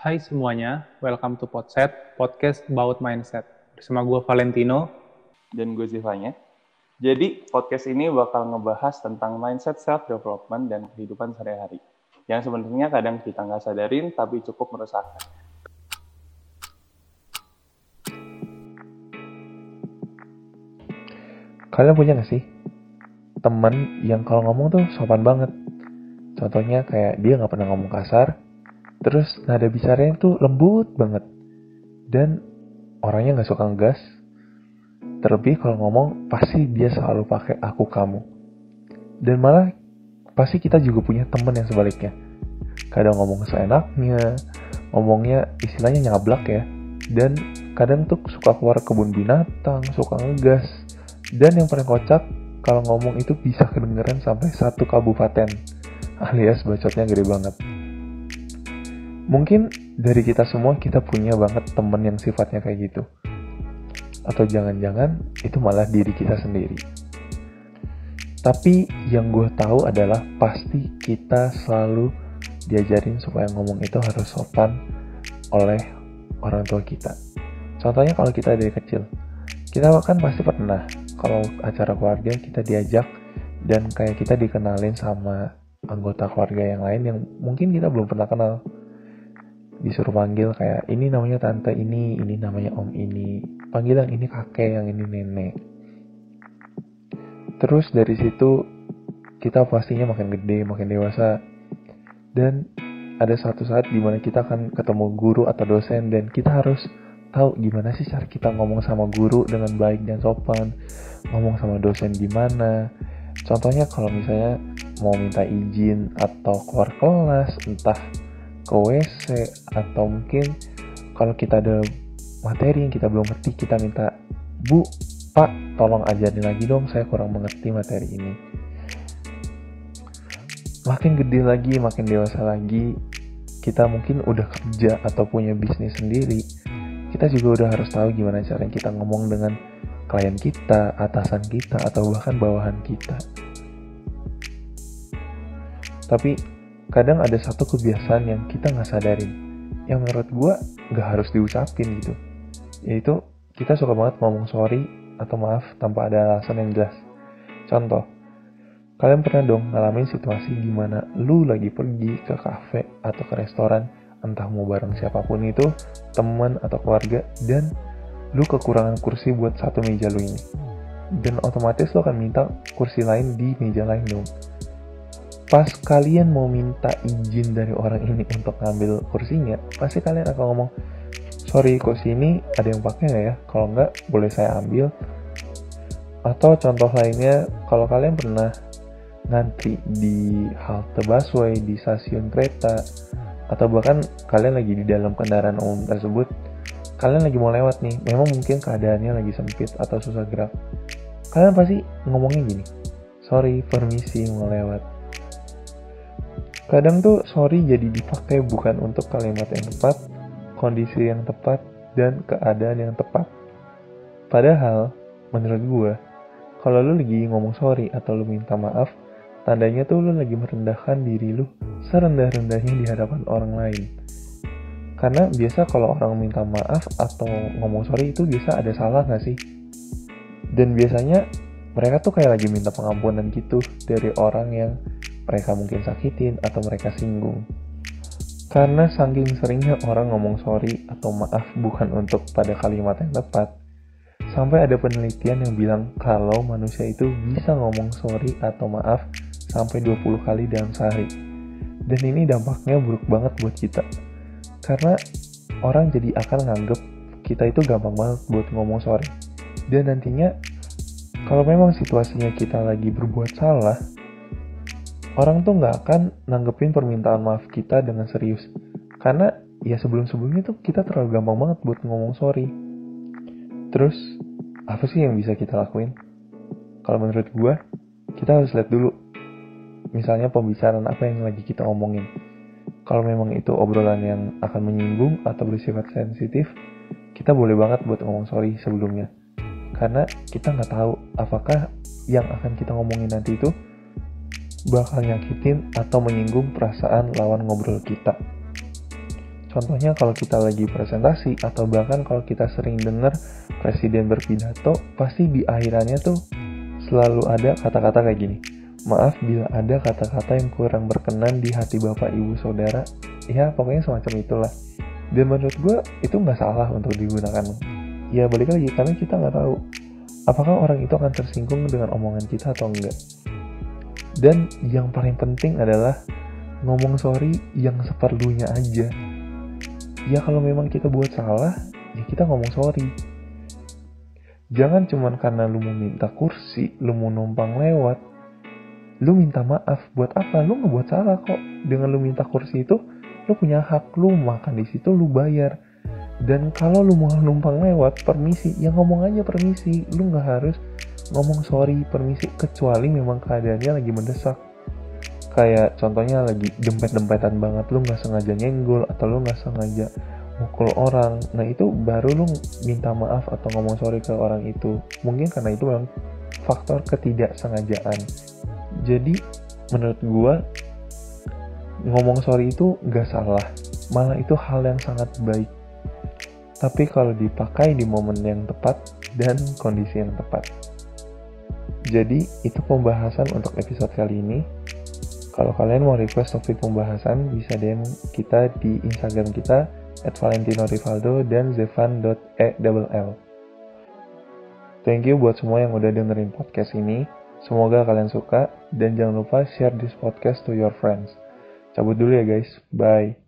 Hai semuanya, welcome to Podset, podcast about mindset. Bersama gue Valentino. dan gue Zivanya. Jadi, podcast ini bakal ngebahas tentang mindset self-development dan kehidupan sehari-hari. Yang sebenarnya kadang kita nggak sadarin, tapi cukup meresahkan. Kalian punya gak sih temen yang kalau ngomong tuh sopan banget? Contohnya kayak dia nggak pernah ngomong kasar, terus nada bicaranya tuh lembut banget, dan orangnya nggak suka ngegas. Terlebih kalau ngomong pasti dia selalu pakai aku kamu. Dan malah pasti kita juga punya temen yang sebaliknya. Kadang ngomong seenaknya, ngomongnya istilahnya nyablak ya. Dan kadang tuh suka keluar kebun binatang, suka ngegas. Dan yang paling kocak, kalau ngomong itu bisa kedengeran sampai satu kabupaten. Alias bacotnya gede banget. Mungkin dari kita semua kita punya banget temen yang sifatnya kayak gitu. Atau jangan-jangan itu malah diri kita sendiri. Tapi yang gue tahu adalah pasti kita selalu diajarin supaya ngomong itu harus sopan oleh orang tua kita. Contohnya kalau kita dari kecil, kita kan pasti pernah kalau acara keluarga kita diajak dan kayak kita dikenalin sama anggota keluarga yang lain yang mungkin kita belum pernah kenal disuruh panggil kayak ini namanya tante ini, ini namanya om ini, panggil yang ini kakek, yang ini nenek. Terus dari situ kita pastinya makin gede, makin dewasa, dan ada satu saat di mana kita akan ketemu guru atau dosen dan kita harus tahu gimana sih cara kita ngomong sama guru dengan baik dan sopan, ngomong sama dosen gimana. Contohnya kalau misalnya mau minta izin atau keluar kelas, entah ke WC atau mungkin kalau kita ada materi yang kita belum ngerti kita minta Bu, Pak, tolong ajarin lagi dong saya kurang mengerti materi ini. Makin gede lagi, makin dewasa lagi, kita mungkin udah kerja atau punya bisnis sendiri, kita juga udah harus tahu gimana cara kita ngomong dengan klien kita, atasan kita, atau bahkan bawahan kita. Tapi kadang ada satu kebiasaan yang kita nggak sadarin yang menurut gue nggak harus diucapin gitu. Yaitu kita suka banget ngomong sorry atau maaf tanpa ada alasan yang jelas. Contoh kalian pernah dong ngalamin situasi di mana lu lagi pergi ke kafe atau ke restoran entah mau bareng siapa pun itu teman atau keluarga dan lu kekurangan kursi buat satu meja lu ini. Dan otomatis lu akan minta kursi lain di meja lain dong pas kalian mau minta izin dari orang ini untuk ngambil kursinya, pasti kalian akan ngomong, sorry kursi ini ada yang pakai nggak ya? Kalau nggak, boleh saya ambil. Atau contoh lainnya, kalau kalian pernah ngantri di halte busway, di stasiun kereta, atau bahkan kalian lagi di dalam kendaraan umum tersebut, kalian lagi mau lewat nih, memang mungkin keadaannya lagi sempit atau susah gerak. Kalian pasti ngomongnya gini, sorry, permisi mau lewat Kadang tuh sorry jadi dipakai bukan untuk kalimat yang tepat, kondisi yang tepat, dan keadaan yang tepat. Padahal, menurut gue, kalau lu lagi ngomong sorry atau lu minta maaf, tandanya tuh lu lagi merendahkan diri lu serendah-rendahnya di hadapan orang lain. Karena biasa kalau orang minta maaf atau ngomong sorry itu biasa ada salah gak sih? Dan biasanya mereka tuh kayak lagi minta pengampunan gitu dari orang yang mereka mungkin sakitin atau mereka singgung. Karena saking seringnya orang ngomong sorry atau maaf bukan untuk pada kalimat yang tepat, sampai ada penelitian yang bilang kalau manusia itu bisa ngomong sorry atau maaf sampai 20 kali dalam sehari. Dan ini dampaknya buruk banget buat kita. Karena orang jadi akan nganggep kita itu gampang banget buat ngomong sorry. Dan nantinya kalau memang situasinya kita lagi berbuat salah, orang tuh nggak akan nanggepin permintaan maaf kita dengan serius. Karena ya sebelum-sebelumnya tuh kita terlalu gampang banget buat ngomong sorry. Terus, apa sih yang bisa kita lakuin? Kalau menurut gue, kita harus lihat dulu. Misalnya pembicaraan apa yang lagi kita omongin. Kalau memang itu obrolan yang akan menyinggung atau bersifat sensitif, kita boleh banget buat ngomong sorry sebelumnya. Karena kita nggak tahu apakah yang akan kita ngomongin nanti itu bakal nyakitin atau menyinggung perasaan lawan ngobrol kita. Contohnya kalau kita lagi presentasi atau bahkan kalau kita sering dengar presiden berpidato, pasti di akhirannya tuh selalu ada kata-kata kayak gini. Maaf bila ada kata-kata yang kurang berkenan di hati bapak ibu saudara. Ya pokoknya semacam itulah. Dan menurut gue itu nggak salah untuk digunakan. Ya balik lagi karena kita nggak tahu apakah orang itu akan tersinggung dengan omongan kita atau enggak. Dan yang paling penting adalah ngomong sorry yang seperlunya aja. Ya kalau memang kita buat salah ya kita ngomong sorry. Jangan cuman karena lu mau minta kursi lu mau numpang lewat lu minta maaf buat apa? Lu nggak buat salah kok. Dengan lu minta kursi itu lu punya hak lu makan di situ lu bayar. Dan kalau lu mau numpang lewat permisi. Ya ngomong aja permisi. Lu nggak harus ngomong sorry permisi kecuali memang keadaannya lagi mendesak. Kayak contohnya lagi dempet-dempetan banget lu nggak sengaja nyenggol atau lu nggak sengaja mukul orang. Nah itu baru lu minta maaf atau ngomong sorry ke orang itu. Mungkin karena itu memang faktor ketidaksengajaan. Jadi menurut gua ngomong sorry itu nggak salah. Malah itu hal yang sangat baik. Tapi kalau dipakai di momen yang tepat dan kondisi yang tepat jadi itu pembahasan untuk episode kali ini kalau kalian mau request topik pembahasan, bisa DM kita di Instagram kita at Valentino Rivaldo dan zevan.ell. Thank you buat semua yang udah dengerin podcast ini. Semoga kalian suka dan jangan lupa share this podcast to your friends. Cabut dulu ya guys. Bye.